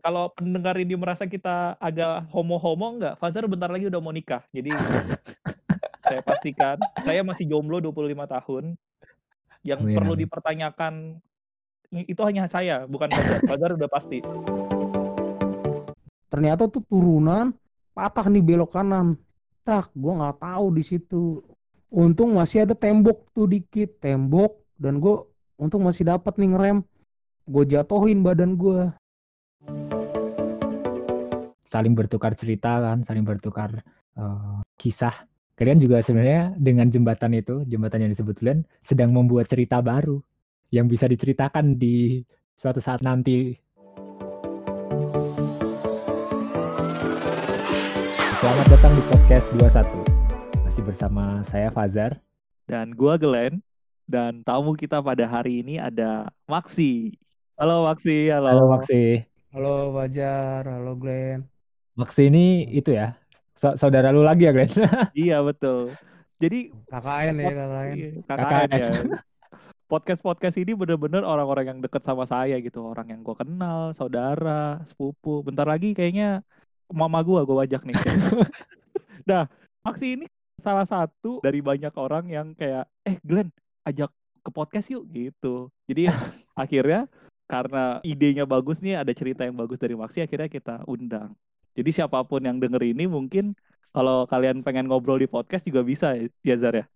Kalau pendengar ini merasa kita agak homo-homo enggak, Fazer bentar lagi udah mau nikah. Jadi saya pastikan saya masih jomblo 25 tahun. Yang Amin, perlu amin. dipertanyakan itu hanya saya, bukan Fazer. Fazer udah pasti. Ternyata tuh turunan patah nih belok kanan. Tak, gua nggak tahu di situ. Untung masih ada tembok tuh dikit, tembok dan gua untung masih dapat nih ngerem. Gue jatuhin badan gua. Saling bertukar cerita kan, saling bertukar eh, kisah. Kalian juga sebenarnya dengan jembatan itu, jembatan yang disebut Glenn, sedang membuat cerita baru yang bisa diceritakan di suatu saat nanti. Selamat datang di podcast 21. Masih bersama saya Fazar. Dan gua Glenn dan tamu kita pada hari ini ada Maksi. Halo Maksi, halo. Halo Maksi. Halo Fajar, halo Glenn. Maksi ini itu ya, sa- saudara lu lagi ya Glenn? Iya betul. Jadi KKN ya, pod- KKN. KKN. KKN ya. Podcast-podcast ini bener-bener orang-orang yang deket sama saya gitu. Orang yang gue kenal, saudara, sepupu. Bentar lagi kayaknya mama gue gue ajak nih. nah, Maksi ini salah satu dari banyak orang yang kayak, eh Glenn, ajak ke podcast yuk gitu. Jadi akhirnya karena idenya bagus nih, ada cerita yang bagus dari Maksi, akhirnya kita undang. Jadi siapa pun yang denger ini mungkin kalau kalian pengen ngobrol di podcast juga bisa ya Zar ya.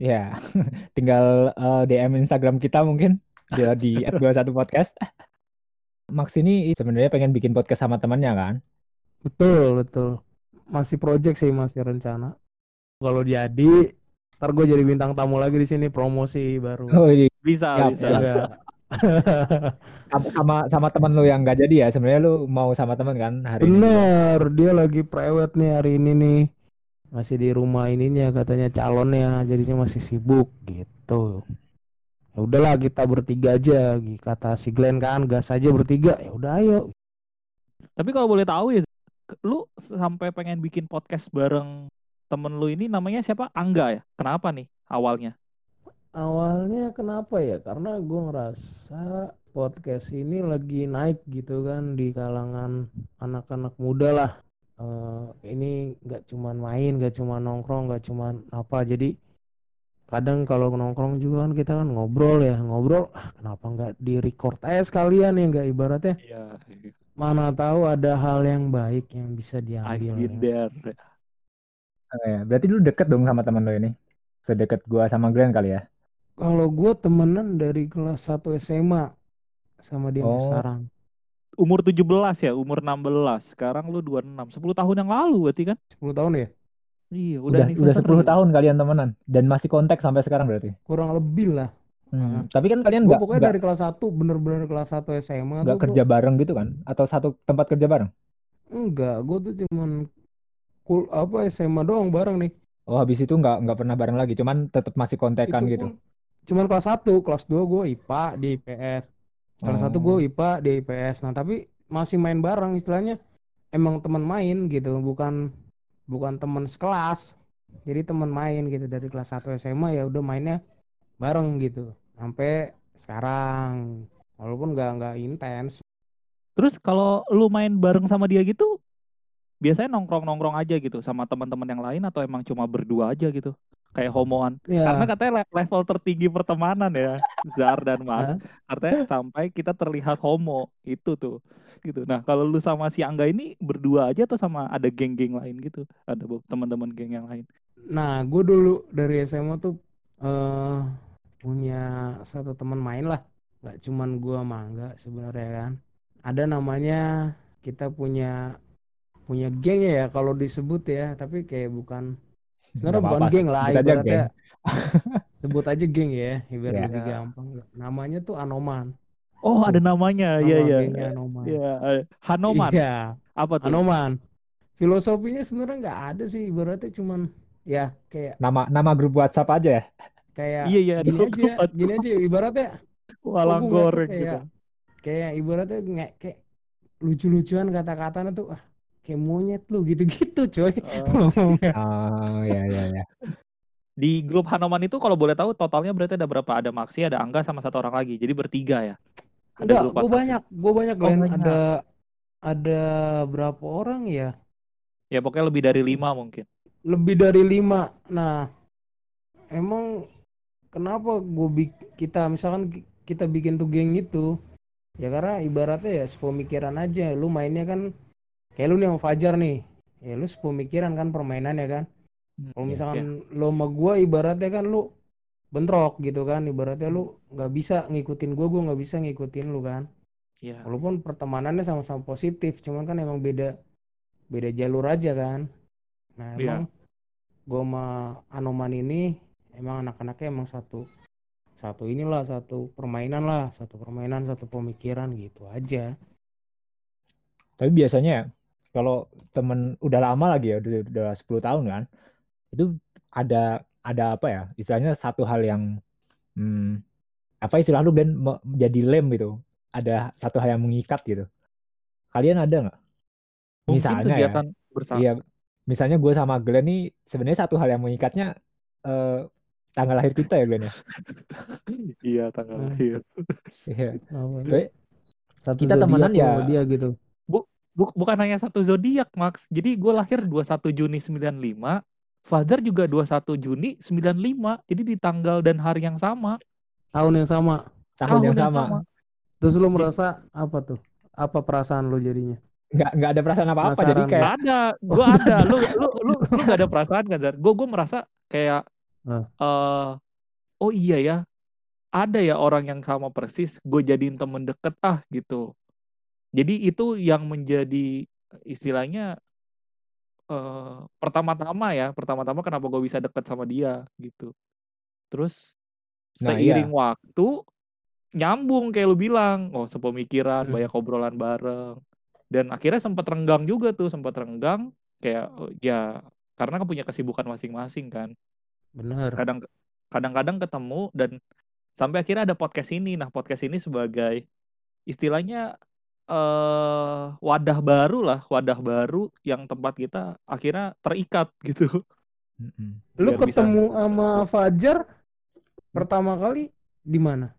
Ya, tinggal eh, DM Instagram kita mungkin di, di @21 podcast. Max ini sebenarnya pengen bikin podcast sama temannya kan? Betul, betul. Masih project sih, masih rencana. Kalau jadi, ntar gue jadi bintang tamu lagi di sini promosi baru. Oh, iya. Bisa, Siap, bisa. siap. Sama sama, sama teman lu yang nggak jadi ya. Sebenarnya lu mau sama teman kan hari ini. Bener, dia lagi prewed nih hari ini nih. Masih di rumah ininya katanya calonnya, jadinya masih sibuk gitu. Ya udahlah kita bertiga aja, kata si Glenn kan, gas aja bertiga. Ya udah ayo. Tapi kalau boleh tahu ya, lu sampai pengen bikin podcast bareng temen lu ini namanya siapa? Angga ya? Kenapa nih awalnya? Awalnya kenapa ya? Karena gue ngerasa podcast ini lagi naik gitu kan di kalangan anak-anak muda lah. Eh, ini nggak cuman main, nggak cuman nongkrong, nggak cuman apa. Jadi kadang kalau nongkrong juga kan kita kan ngobrol ya, ngobrol. Ah, kenapa nggak di record aja sekalian ya nggak ibaratnya? Iya, Mana tahu ada hal yang baik yang bisa diambil. ya. there. Oh, ya. Berarti lu deket dong sama teman lu ini. Sedekat gua sama Glenn kali ya. Kalau gue temenan dari kelas 1 SMA sama dia Oh. sekarang. Umur 17 ya, umur 16. Sekarang lu 26. 10 tahun yang lalu berarti kan? 10 tahun ya? Iya, udah Udah udah anniversary. 10 tahun kalian temenan dan masih kontak sampai sekarang berarti. Kurang lebih lah. Hmm, Tapi kan kalian Gue nggak pokoknya nggak dari kelas 1 bener-bener kelas 1 SMA nggak tuh kerja bareng gitu kan? Atau satu tempat kerja bareng? gua, enggak, gue tuh cuman kul apa SMA doang bareng nih. Oh habis itu nggak nggak pernah bareng lagi, cuman tetap masih kontekan Itu gitu. pun cuman kelas 1, kelas 2 gue IPA di IPS. Kelas 1 gue. IPA di IPS. Nah, tapi masih main bareng istilahnya emang teman main gitu, bukan bukan teman sekelas. Jadi teman main gitu dari kelas 1 SMA ya udah mainnya bareng gitu. Sampai sekarang walaupun nggak nggak intens. Terus kalau lu main bareng sama dia gitu, biasanya nongkrong-nongkrong aja gitu sama teman-teman yang lain atau emang cuma berdua aja gitu? Kayak homoan. Karena Ya, katanya le- level tertinggi pertemanan ya, Zar dan Max. Hah? Katanya sampai kita terlihat homo, itu tuh. Gitu. Nah, kalau lu sama si Angga ini berdua aja atau sama ada geng-geng lain gitu? Ada teman-teman geng yang lain. Nah, gue dulu dari SMA tuh eh punya satu teman main lah. Gak cuman gue sama Angga sebenarnya kan. Ada namanya kita punya punya geng ya kalau disebut ya, tapi kayak bukan sebenarnya bukan geng lah sebut aja ibaratnya. geng. Sebut aja geng ya, biar Ya. lebih Ya. gampang. Namanya tuh Anoman. Oh, ada namanya. Iya, iya. Anoman. Iya, eh, Hanoman. Iya, Apa tuh? Anoman. Filosofinya sebenarnya nggak ada sih, ibaratnya cuman ya kayak Nama nama grup WhatsApp aja ya. kayak Iya, iya, gini ada aja, grup gini aja ibaratnya Walang Oh, goreng gitu. kayak kayak ibaratnya nggak kayak lucu-lucuan kata-katanya tuh ah kayak monyet lu gitu-gitu coy Oh. Oh ya ya ya. Di grup Hanoman itu kalau boleh tahu totalnya berarti ada berapa? Ada Maxi, ada Angga sama satu orang lagi. Jadi bertiga ya. Ada Enggak, grup gue banyak, gue banyak Oh, banyak. Ada ada berapa orang ya? Ya pokoknya lebih dari lima mungkin. Lebih dari lima. Nah, emang kenapa gue kita misalkan ki- kita bikin tuh geng itu ya karena ibaratnya ya sepemikiran aja lu mainnya kan kayak lu nih sama Fajar nih. Ya lu sepemikiran kan permainannya kan. Hmm, kalau Iya, misalkan lu sama gua ibaratnya kan lu bentrok gitu kan. Ibaratnya lu nggak bisa ngikutin gua gua nggak bisa ngikutin lu kan. Iya. walaupun pertemanannya sama-sama positif cuman kan emang beda beda jalur aja kan. Nah Iya. emang gua sama Anoman ini emang anak-anaknya emang satu satu inilah satu permainan lah satu permainan satu pemikiran gitu aja. Tapi biasanya ya, kalau temen udah lama lagi ya, udah, udah 10 tahun kan, itu ada ada apa ya? Istilahnya satu hal yang hmm, apa istilah lu Ben me- jadi lem gitu. Ada satu hal yang mengikat gitu. Kalian ada nggak? Mungkin Misalnya ya, kegiatan bersama. Iya, misalnya gue sama Glenn nih sebenarnya satu hal yang mengikatnya eh, tanggal lahir kita ya Glenn ya. Iya tanggal Hmm. lahir. Iya. Soalnya satu kita zodiak temenan ya. sama dia gitu Bu- bukan hanya satu zodiak Max. Jadi gue lahir 21 Juni 95. Fajar juga 21 Juni 95. Jadi di tanggal dan hari yang sama. tahun yang sama tahun yang sama. terus lu Jadi- merasa apa tuh apa perasaan lu jadinya Nggak nggak ada perasaan apa-apa jadi Penasaran. kayak Gak ada, gue ada. Lu lu lu lu gak ada perasaan kan Zar? Gue gue merasa kayak eh oh iya ya, ada ya orang yang sama persis. Gue jadiin temen deket ah gitu. Jadi itu yang menjadi istilahnya eh pertama-tama ya, pertama-tama kenapa gue bisa deket sama dia gitu. Terus Nah, iya. seiring waktu nyambung kayak lu bilang, oh sepemikiran, Hmm. banyak obrolan bareng. Dan akhirnya sempat renggang juga tuh, sempat renggang kayak ya karena kan punya kesibukan masing-masing kan. Kadang kadang-kadang ketemu dan sampai akhirnya ada podcast ini. Nah, podcast ini sebagai istilahnya eh wadah baru lah, wadah baru yang tempat kita akhirnya terikat gitu. Mm-mm. lu Biar bisa ketemu sama Fajar pertama kali di mana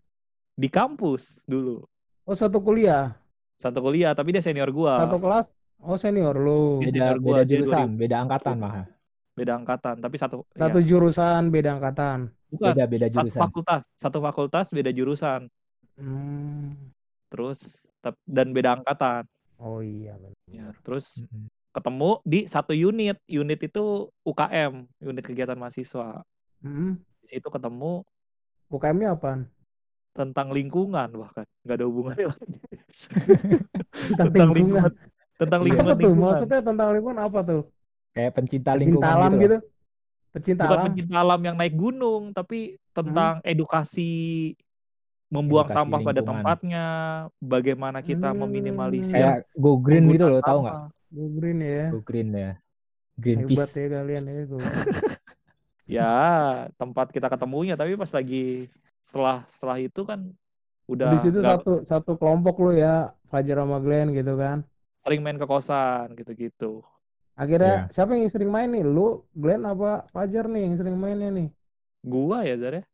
di kampus dulu. oh satu kuliah Satu kuliah, tapi dia senior gua. satu kelas oh senior lu Dia beda senior gua, beda dia jurusan 2000. beda angkatan malah beda angkatan tapi satu satu ya, jurusan beda angkatan bukan beda beda satu jurusan fakultas satu fakultas beda jurusan hmm. terus dan beda angkatan. Oh iya bener. ya terus Mm-mm. ketemu di satu unit. Unit itu UKM unit kegiatan mahasiswa. Hmm. di situ ketemu UKM-nya apaan? tentang lingkungan bahkan. Nggak ada hubungannya lagi. Tentang tentang lingkungan. lingkungan. Tentang Iya. lingkungan apa tuh? lingkungan. Maksudnya tentang lingkungan apa tuh? Kayak pencinta pecinta lingkungan alam gitu, gitu? Loh. pecinta bukan alam. pencinta alam yang naik gunung tapi tentang edukasi membuang Edukasi sampah pada lingkungan. tempatnya bagaimana kita Hmm. meminimalisir kayak go green gitu loh tahu nggak. Go green ya. Go green ya. Hebat Greenpeace ya kalian ya go ya tempat kita ketemunya tapi pas lagi setelah setelah itu kan udah di situ nggak satu satu kelompok lu ya Fajar sama Glenn gitu kan. Sering main ke kosan gitu-gitu. Akhirnya Iya. siapa yang sering main nih? Lu Glenn apa Fajar nih yang sering mainnya nih? Gua ya Zar ya?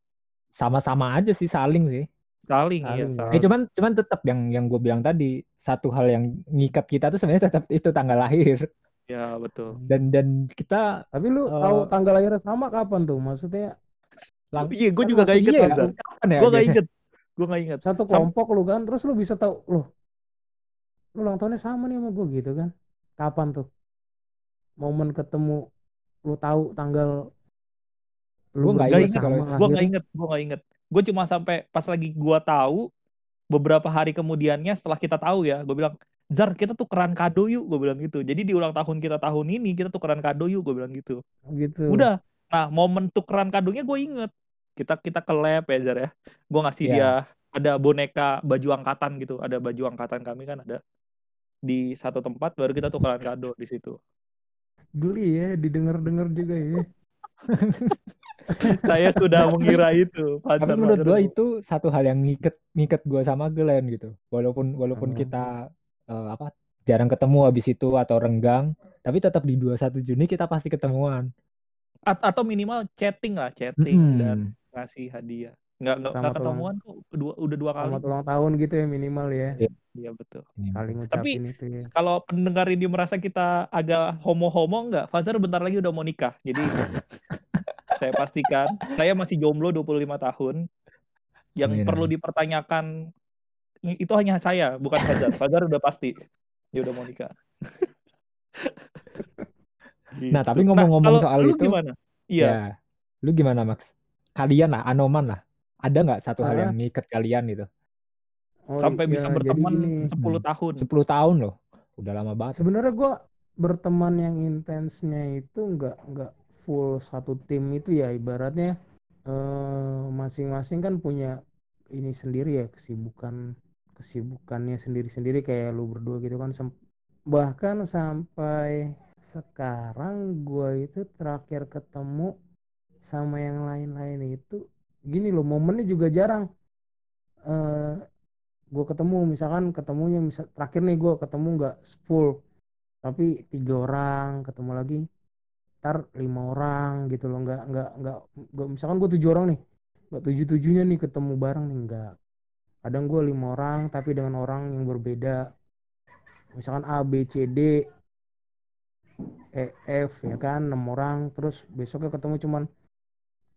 Sama-sama aja sih saling sih saling ya Saling, ya. saling Eh cuman cuman tetap yang yang gue bilang tadi satu hal yang ngikat kita tuh sebenarnya tetap itu tanggal lahir. Ya betul. Dan dan kita tapi lu Eh, tahu tanggal lahirnya sama kapan tuh? Maksudnya lang iya gue Kan juga gak inget iya loh ya, kapan ya gue gak inget gue gak inget satu Sam- kelompok lu kan terus lu bisa tahu loh lu ulang tahunnya sama nih sama gue gitu kan. Kapan tuh? Momen ketemu lu tahu tanggal lu nggak berdua inget gue gak inget gue gak inget gue cuma sampai pas lagi gua tahu beberapa hari kemudiannya setelah kita tahu ya gue bilang Zar kita tukeran kado yuk gue bilang gitu. Jadi di ulang tahun kita tahun ini kita tukeran kado yuk gue bilang gitu. Gitu. Udah. Nah momen tukeran kadonya gue inget. Kita kita ke lab ya Zar ya. Gue ngasih Iya. dia ada boneka baju angkatan gitu. Ada baju angkatan kami kan ada. Di satu tempat baru kita tukeran kado di situ. Geli ya didengar-dengar juga ya saya sudah mengira itu tapi Fajar, menurut gue itu satu hal yang ngiket ngiket gue sama Glenn gitu walaupun walaupun Oh. kita eh, apa jarang ketemu habis itu atau renggang tapi tetap di 21 Juni kita pasti ketemuan A- atau minimal chatting lah chatting Mm-mm. dan ngasih hadiah nggak nggak Selamat nggak ketemuan kok dua, udah dua kali selamat ulang tahun gitu ya minimal ya Iya. Iya betul. Ini saling Tapi ngucapin itu ya kalau pendengar ini merasa kita agak homo-homo enggak, Fazer bentar lagi udah mau nikah. Jadi saya pastikan saya masih jomblo 25 tahun. Yang Amin, perlu amin. dipertanyakan itu hanya saya, bukan Fazer. Fazer udah pasti dia udah mau nikah. Nah, tapi Gitu. ngomong-ngomong kalau soal lu itu, gimana? Iya. ya, lu gimana Max? Kalian lah, Anoman lah. Ada nggak satu hal yang ngikat kalian gitu? oh sampai iya, bisa jadi berteman gini 10 tahun. 10 tahun loh. Udah lama banget. sebenarnya gua berteman yang intensnya itu nggak nggak full satu tim itu ya ibaratnya eh, masing-masing kan punya ini sendiri ya kesibukan kesibukannya sendiri-sendiri kayak lu berdua gitu kan Sem- bahkan sampai sekarang gua itu terakhir ketemu sama yang lain-lain itu gini loh momennya juga jarang. Eh gue ketemu misalkan ketemunya misal terakhir nih gue ketemu nggak full tapi tiga orang ketemu lagi ntar lima orang gitu loh. Nggak nggak nggak nggak misalkan gue tujuh orang nih nggak tujuh tujuhnya nih ketemu bareng nih nggak. Kadang gue lima orang tapi dengan orang yang berbeda. Misalkan A B C D E F ya kan enam orang terus besoknya ketemu cuman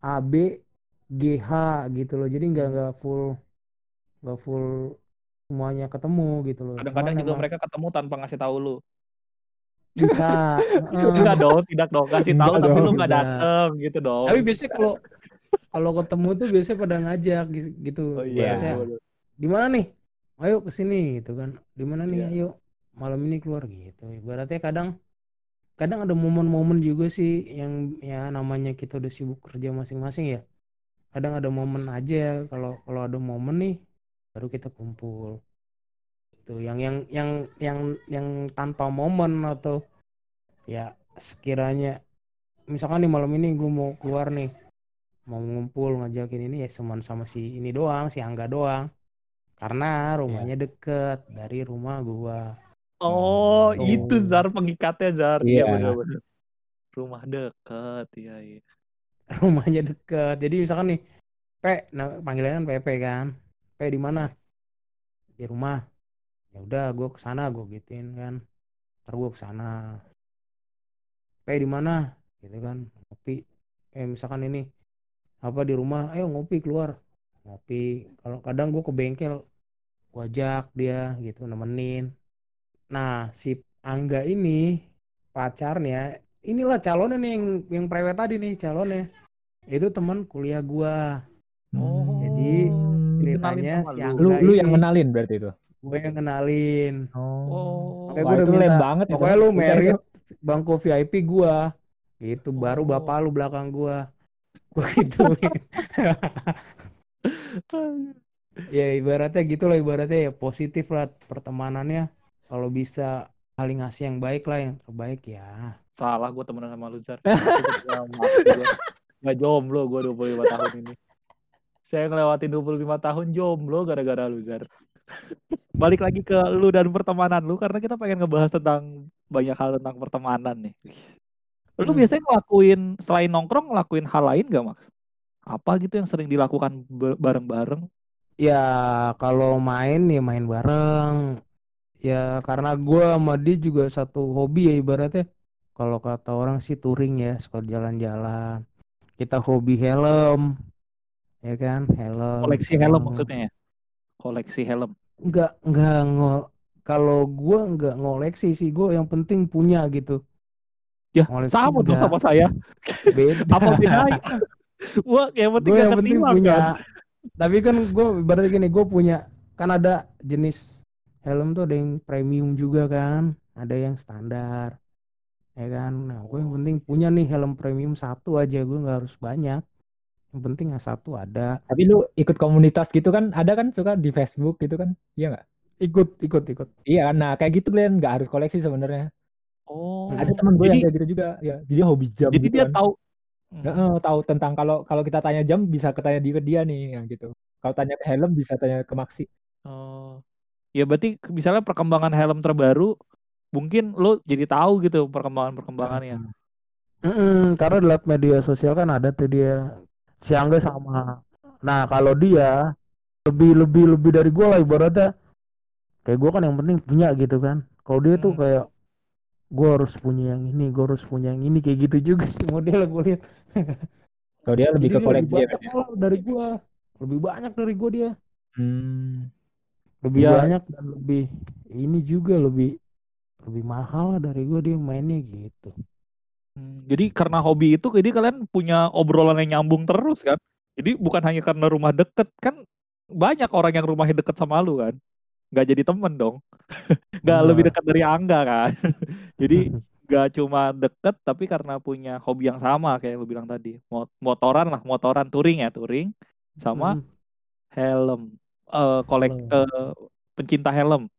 A B G H gitu loh jadi nggak nggak full nggak full semuanya ketemu gitu loh Kadang-kadang juga emang mereka ketemu tanpa ngasih tahu lu. bisa. Enggak dong, tidak dong. Kasih tahu tapi lu dong, nggak enggak. dateng gitu dong. tapi biasanya kalau kalau ketemu tuh biasanya pada ngajak gi- gitu Oh Iya. di mana nih ayo ke sini gitu kan di mana nih Iya. ayo malam ini keluar gitu ibaratnya kadang kadang ada momen-momen juga sih yang ya namanya kita udah sibuk kerja masing-masing ya kadang ada momen aja kalau kalau ada momen nih baru kita kumpul itu yang yang yang yang yang tanpa momen atau ya sekiranya misalkan nih malam ini gue mau keluar nih mau ngumpul ngajakin ini ya cuman sama si ini doang si Angga doang karena rumahnya deket dari rumah gua Oh, Oh. itu Zar pengikatnya Zar. Iya Iya. benar-benar. Rumah deket, iya iya. rumahnya deket. Jadi misalkan nih P nah, panggilannya kan PP kan. P di mana? Di rumah. Ya udah gue ke sana gue gituin kan. Ntar gue ke sana P di mana? Gitu kan ngopi. Eh misalkan ini apa di rumah? Ayo ngopi keluar. Ngopi. Kalau kadang gue ke bengkel gue ajak dia gitu nemenin. Nah si Angga ini pacarnya inilah calonnya nih yang yang prewed tadi nih calonnya itu teman kuliah gua Oh, Jadi, ceritanya kenalin sama si lu. Lu lu yang kenalin berarti itu. gue yang kenalin Oh. Oh. Makanya Wah, itu lem banget itu. pokoknya lu Buset merit itu. bangku VIP gua gitu baru Oh. bapak lu belakang gua gua gituin ya ibaratnya gitu lah ibaratnya ya positif lah pertemanannya kalau bisa saling ngasih yang baik lah yang terbaik ya Salah gue temenan sama lu Zar. Gue Gak jomblo gue 25 tahun ini. Saya ngelewatin 25 tahun jomblo gara-gara lu Zar. Balik lagi ke lu dan pertemanan lu karena kita pengen ngebahas tentang banyak hal tentang pertemanan nih. Lu Hmm. biasanya ngelakuin selain nongkrong ngelakuin hal lain gak Max? Apa gitu yang sering dilakukan bareng-bareng? ya kalau main ya main bareng ya karena gua sama dia juga satu hobi ya ibaratnya kalau kata orang sih touring ya suka jalan-jalan kita hobi helm ya kan helm Koleksi helm maksudnya ya? Koleksi helm. nggak nggak ngo kalau gua nggak ngoleksi sih gua yang penting punya gitu Ya, Koleksi sama dong sama saya. beda Apa bedanya? Wah, yang penting gue yang penting punya kan? tapi kan gue berarti gini gue punya kan ada jenis helm tuh ada yang premium juga kan ada yang standar ya kan nah gue yang penting punya nih helm premium satu aja gue nggak harus banyak yang penting yang satu ada Tapi lu ikut komunitas gitu kan? Ada kan suka di Facebook gitu kan? Iya nggak? ikut ikut ikut Iya kan? Nah kayak gitu Glenn nggak harus koleksi sebenarnya. Oh, Ada temen gue jadi, yang kayak gitu juga. Ya, jadi hobi jam jadi gitu dia kan. tahu. Ya, eh, tahu tentang kalau kalau kita tanya jam bisa ketanya di ke dia nih yang gitu. Kalau tanya ke helm bisa tanya ke Maxi. Oh, ya berarti misalnya perkembangan helm terbaru, mungkin lo jadi tahu gitu perkembangan perkembangannya. Mm-mm, karena di lewat media sosial kan ada tuh dia si Angga sama nah kalau dia lebih lebih lebih dari gue lah ibaratnya kayak gue kan yang penting punya gitu kan kalau dia tuh Hmm. kayak gue harus punya yang ini gue harus punya yang ini kayak gitu juga sih model gue lihat Kalau dia lebih Jadi ke dia koleksi ya, banyak ya? dari gue lebih banyak dari gue dia Hmm. lebih Ya. banyak dan lebih ini juga lebih lebih mahal lah dari gue dia mainnya gitu Hmm, Jadi karena hobi itu, jadi kalian punya obrolan yang nyambung terus kan? Jadi bukan hanya karena rumah deket kan banyak orang yang rumahnya deket sama lu kan? Nggak jadi temen dong? Nggak lebih Benar. dekat dari Angga kan? jadi nggak cuma deket tapi karena punya hobi yang sama kayak lu bilang tadi, Mo- motoran lah, motoran touring ya touring, sama Mm, helm, eh kolek, eh, pencinta helm.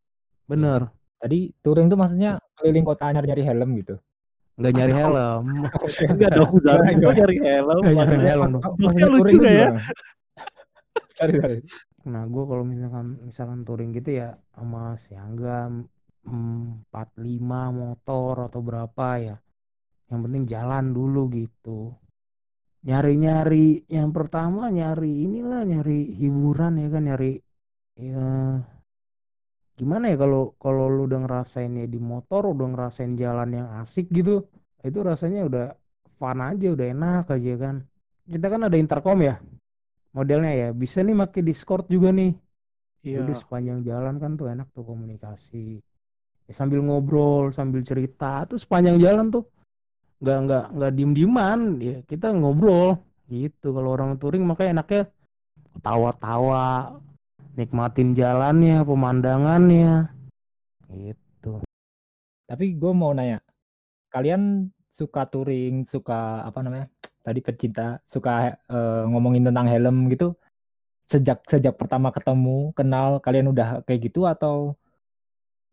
bener Tadi touring tuh maksudnya keliling kota nyari-nyari helm gitu. nggak nyari helm Enggak dong, Zari, Enggak. gua nyari helm. Nggak nyari maksudnya- helm. Maksudnya lucu nggak ya? Sorry, sorry. Nah, gue kalau misalkan misalkan touring gitu ya sama si Angga mm, 45 motor atau berapa ya. Yang penting jalan dulu gitu. Nyari-nyari yang pertama nyari inilah nyari hiburan ya kan nyari ya gimana ya kalau kalau lu udah ngerasainnya di motor udah ngerasain jalan yang asik gitu itu rasanya udah fun aja udah enak aja kan kita kan ada intercom ya modelnya ya bisa nih pakai Discord juga nih Iya. Udah sepanjang jalan kan tuh enak tuh komunikasi. Ya, sambil ngobrol, sambil cerita tuh sepanjang jalan tuh nggak nggak nggak diem dieman ya kita ngobrol gitu. Kalau orang touring makanya enaknya tawa-tawa, nikmatin jalannya, pemandangannya, gitu. Tapi gue mau nanya, kalian suka touring, suka apa namanya? Tadi pecinta, suka eh, ngomongin tentang helm gitu. Sejak sejak pertama ketemu, kenal kalian udah kayak gitu atau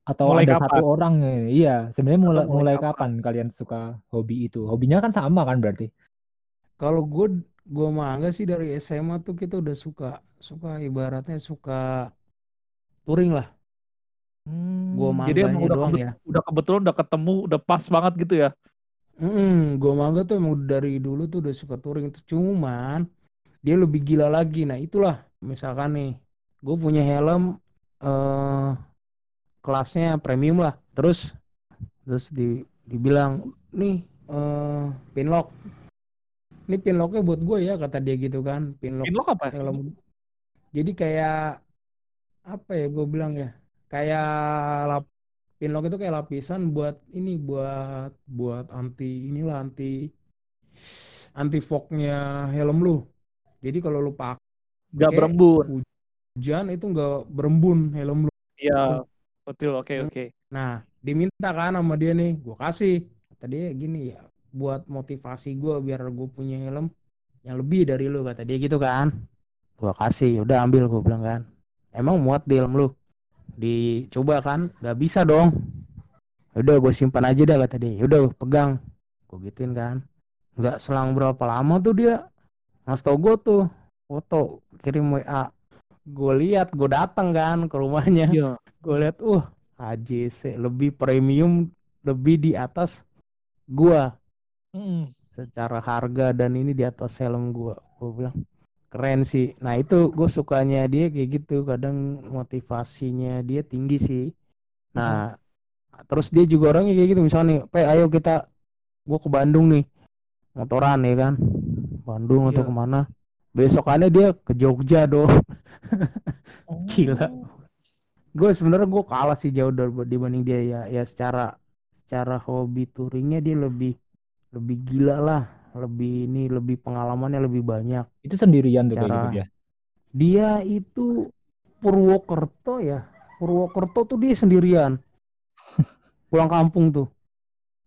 atau Mulai ada kapan? satu orang ya? Iya, sebenarnya mulai mulai mulai kapan? kapan kalian suka hobi itu? Hobinya kan sama kan berarti? Kalau gue gue mah Angga sih dari SMA tuh kita udah suka suka ibaratnya suka touring lah. Gua Hmm, jadi emang udah doang ya. udah kebetulan udah ketemu, udah pas banget gitu ya. Hmm, gue mangga tuh emang dari dulu tuh udah suka touring itu cuman dia lebih gila lagi. Nah itulah misalkan nih, gue punya helm eh kelasnya premium lah. Terus terus di dibilang nih eh pinlock. Ini pinlocknya buat gue ya kata dia gitu kan. Pinlock Pinlock apa? helm. Jadi kayak apa ya gue bilang ya? Kayak lap pinlock itu kayak lapisan buat ini buat buat anti inilah anti anti fognya helm lu. Jadi kalau lu pakai Nggak berembun. hujan itu nggak berembun helm lu. Iya, betul. Oke, Hmm. oke. Nah, diminta kan sama dia nih, gua kasih. Kata dia gini ya, buat motivasi gua biar gue punya helm yang lebih dari lu kata dia gitu kan. Gua kasih, udah ambil gua bilang kan. Emang muat di helm lu? Dicoba kan, nggak bisa dong. Udah gue simpan aja dah kata dia. Udah pegang, gue gituin kan. Nggak selang berapa lama tuh dia ngasih tau gue tuh foto kirim WA. Gue lihat, gue datang kan ke rumahnya Iya. gue lihat uh AJC lebih premium lebih di atas gua Mm. secara harga dan ini di atas helm gua. Gue bilang keren sih. Nah itu gue sukanya dia kayak gitu. Kadang motivasinya dia tinggi sih. Nah terus dia juga orangnya kayak gitu. Misalnya nih pe ayo kita gua ke Bandung nih motoran ya kan. Bandung atau Iya. ke mana. Besokannya dia ke Jogja dong. Gila. gue sebenarnya gue kalah sih jauh dari dibanding dia ya. Ya secara secara hobi touringnya dia lebih lebih gila lah lebih ini lebih pengalamannya lebih banyak. Itu sendirian tuh kayak gitu Cara- dia. dia itu Purwokerto ya? Purwokerto tuh dia sendirian. Pulang kampung tuh.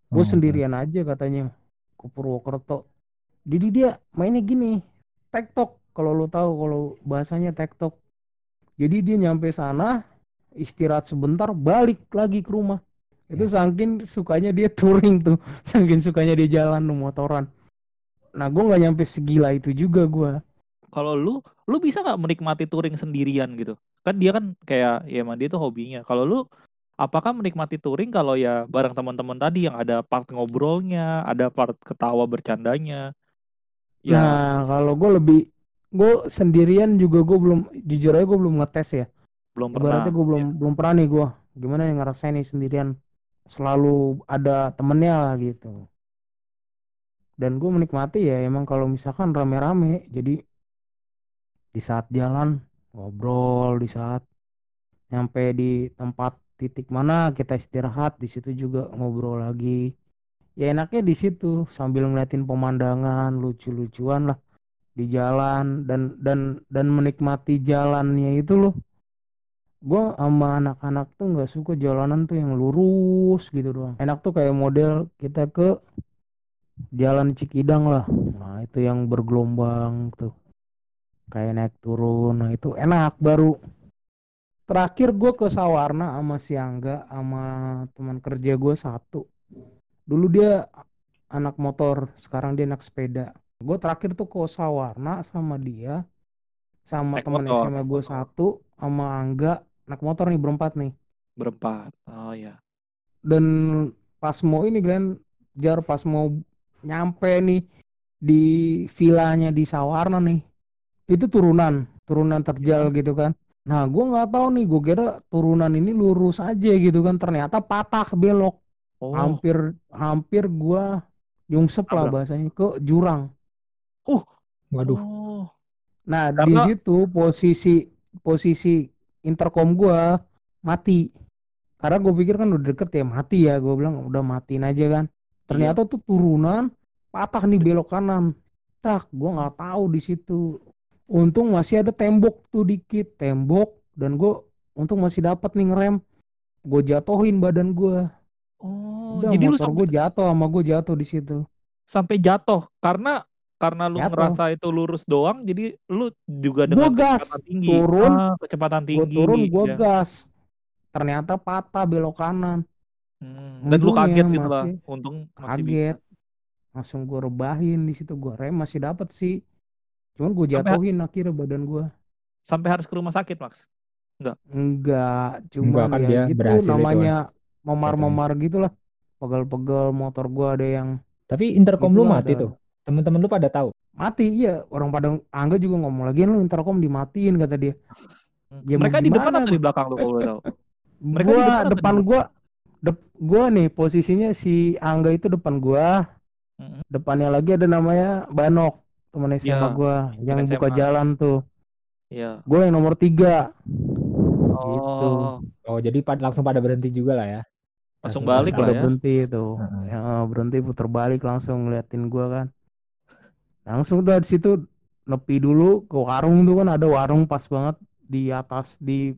Gue Oh, sendirian aja katanya ke Purwokerto. Jadi dia mainnya gini tektok. Kalau lo tahu kalau bahasanya tektok. Jadi dia nyampe sana istirahat sebentar balik lagi ke rumah itu saking sukanya dia touring tuh. Saking sukanya dia jalan tuh motoran. Nah gue nggak nyampe segila itu juga gue Kalau lu, lu bisa nggak menikmati touring sendirian gitu? Kan dia kan kayak, ya emang dia tuh hobinya. Kalau lu, apakah menikmati touring kalau ya bareng teman-teman tadi yang ada part ngobrolnya, ada part ketawa bercandanya? Ya, nah kalau gue lebih gue sendirian juga gue belum jujur aja gue belum ngetes ya. Belum pernah. ibaratnya gue belum belum pernah nih gue gimana yang ngerasain nih sendirian selalu ada temennya lah gitu. Dan gue menikmati ya emang kalau misalkan rame-rame jadi di saat jalan ngobrol di saat nyampe di tempat titik mana kita istirahat di situ juga ngobrol lagi. Ya enaknya di situ sambil ngeliatin pemandangan lucu-lucuan lah di jalan. Dan dan dan menikmati jalannya itu loh gue sama anak-anak tuh nggak suka jalanan tuh yang lurus gitu doang. Enak tuh kayak model kita ke jalan Cikidang lah. Nah itu yang bergelombang tuh. Kayak naik turun. Nah itu enak baru. Terakhir gue ke Sawarna sama si Angga sama teman kerja gue satu. Dulu dia anak motor sekarang dia anak sepeda. Gue terakhir tuh ke Sawarna sama dia sama teman. SMA gue satu sama Angga anak motor nih berempat nih. Berempat. Oh ya dan pas mau ini Glenn jar pas mau nyampe nih di vilanya di Sawarna nih itu turunan turunan terjal gitu kan. Nah gue nggak tahu nih gue kira turunan ini lurus aja gitu kan. Ternyata patah belok. Oh. Hampir hampir gue nyungsep lah bahasanya ke jurang. Waduh, oh. Nah di Karena- situ posisi posisi intercom gue mati. Karena gue pikir kan udah deket ya mati ya. Gue bilang udah matiin aja kan. Ternyata tuh turunan patah nih belok kanan. Tak gue nggak tahu di situ. Untung masih ada tembok tuh dikit tembok. Dan gue untung masih dapat nih ngerem. Gue jatuhin badan gue oh udah jadi lu sampai gue jatuh sama gue jatuh di situ. Sampai jatuh karena karena lu Jatuh. ngerasa itu lurus doang jadi lu juga dengan gas. kecepatan tinggi. Turun. Ah, kecepatan tinggi turun gue ya. gas. Ternyata patah belok kanan. Hmm, dan lu Untungnya kaget gitu lah. Untung masih bisa. Kaget. Langsung gue rebahin di situ. Gue rem masih dapat sih. Cuman gue Sampai- jatuhin akhirnya badan gue sampai harus ke rumah sakit Max? Enggak? Cuman kan ya dia gitu kan, namanya memar-memar gitulah pegel-pegel motor gue ada yang tapi intercom lu Itulah mati ada. tuh. Temen-temen lu pada tahu. mati iya orang pada Angga juga ngomong lagi lu intercom dimatiin kata dia Hmm. Ya, mereka di depan atau di belakang lu kalau tahu Mereka di gua depan atau depan di gua dep gua nih posisinya si Angga itu depan gua depannya lagi ada namanya Banok teman SMA Iya, gua yang SMA. buka jalan tuh Iya. gua yang nomor tiga Gitu. Oh, Oh, jadi pad- langsung pada berhenti juga lah ya. Langsung pas balik pada lah ya. berhenti itu Heeh. ya, berhenti putar balik langsung ngeliatin gua kan langsung udah di situ nepi dulu ke warung tuh kan ada warung pas banget di atas di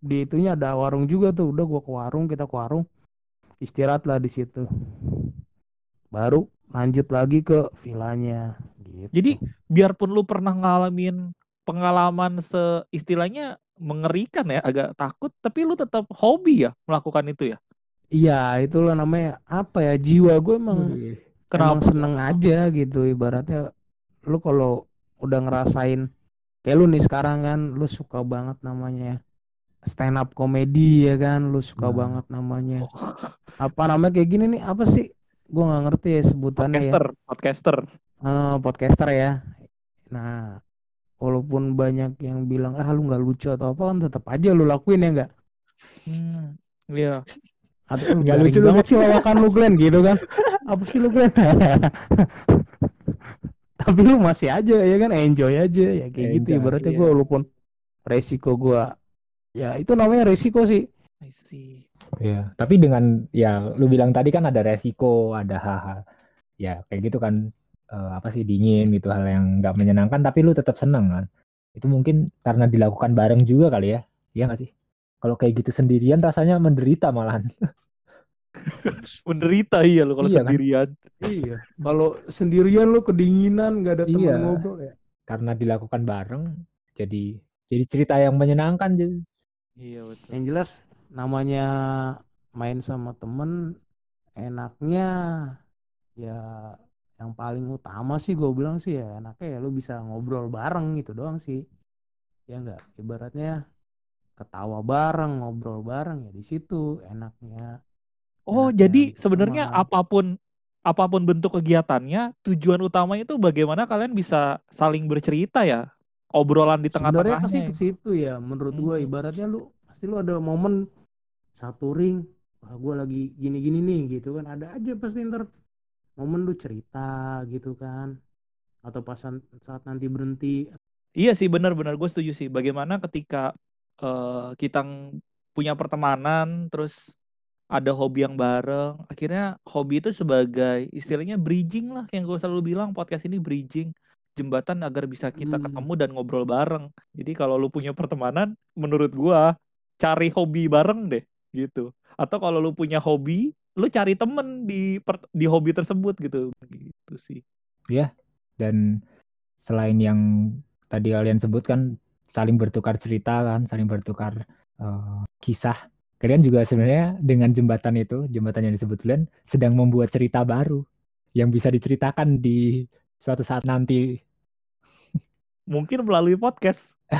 di itunya ada warung juga tuh udah gua ke warung kita ke warung istirahat lah di situ baru lanjut lagi ke villanya gitu Jadi biarpun lu pernah ngalamin pengalaman se istilahnya mengerikan ya, agak takut, tapi lu tetap hobi ya melakukan itu ya. iya itulah namanya apa ya jiwa gue emang Wih. emang Kenapa? seneng aja gitu ibaratnya lu kalau udah ngerasain kayak lu nih sekarang kan lu suka banget namanya stand up comedy ya kan? Lu suka Nah. banget namanya. Oh, apa namanya kayak gini nih? Apa sih? Gua nggak ngerti ya sebutannya ya. Podcaster, podcaster. Eh, podcaster ya. Nah walaupun banyak yang bilang ah lu nggak lucu atau apa kan tetap aja lu lakuin ya nggak? Hmm, iya. atau lu Nggak lucu lu, banget sih? lawakan lu Glenn gitu kan? Apa sih lu Glenn tapi lu masih aja ya kan enjoy aja ya kayak gitu Enjoy, ibaratnya iya. gua walaupun resiko gua ya itu namanya resiko sih I see. Ya, tapi dengan ya lu bilang tadi kan ada resiko, ada hal-hal ya kayak gitu kan eh, apa sih dingin gitu hal yang nggak menyenangkan tapi lu tetap seneng kan. Itu mungkin karena dilakukan bareng juga kali ya. Iya nggak sih? Kalau kayak gitu sendirian rasanya menderita malahan. Menderita iya lu kalau Iya kan? sendirian. iya kalau sendirian lu kedinginan nggak ada teman Iya. ngobrol ya Karena dilakukan bareng jadi jadi cerita yang menyenangkan jadi. Iya betul. yang jelas namanya main sama temen enaknya ya yang paling utama sih gue bilang sih ya enaknya ya lu bisa ngobrol bareng gitu doang sih ya enggak ibaratnya ketawa bareng ngobrol bareng ya di situ enaknya Oh, Enaknya jadi sebenarnya apa pun apa pun bentuk kegiatannya, tujuan utamanya itu bagaimana kalian bisa saling bercerita ya. obrolan di Sebenarnya tengah-tengahnya. pasti ke situ ya menurut Hmm. ibaratnya lu pasti lu ada momen satu ring wah gua lagi gini-gini nih gitu kan ada aja pasti ntar momen lu cerita gitu kan atau pas saat nanti berhenti Iya sih benar-benar gue setuju sih. Bagaimana ketika eh, kita punya pertemanan, terus ada hobi yang bareng, akhirnya hobi itu sebagai istilahnya bridging lah yang gue selalu bilang podcast ini bridging jembatan agar bisa kita Hmm. ketemu dan ngobrol bareng. Jadi kalau lu punya pertemanan, menurut gua cari hobi bareng deh gitu. Atau kalau lu punya hobi, lu cari temen di per- di hobi tersebut gitu. Gitu sih. dan selain yang tadi kalian sebutkan saling bertukar cerita kan saling bertukar eh, kisah kalian juga sebenarnya dengan jembatan itu jembatan yang disebut kalian sedang membuat cerita baru yang bisa diceritakan di suatu saat nanti Mungkin melalui podcast.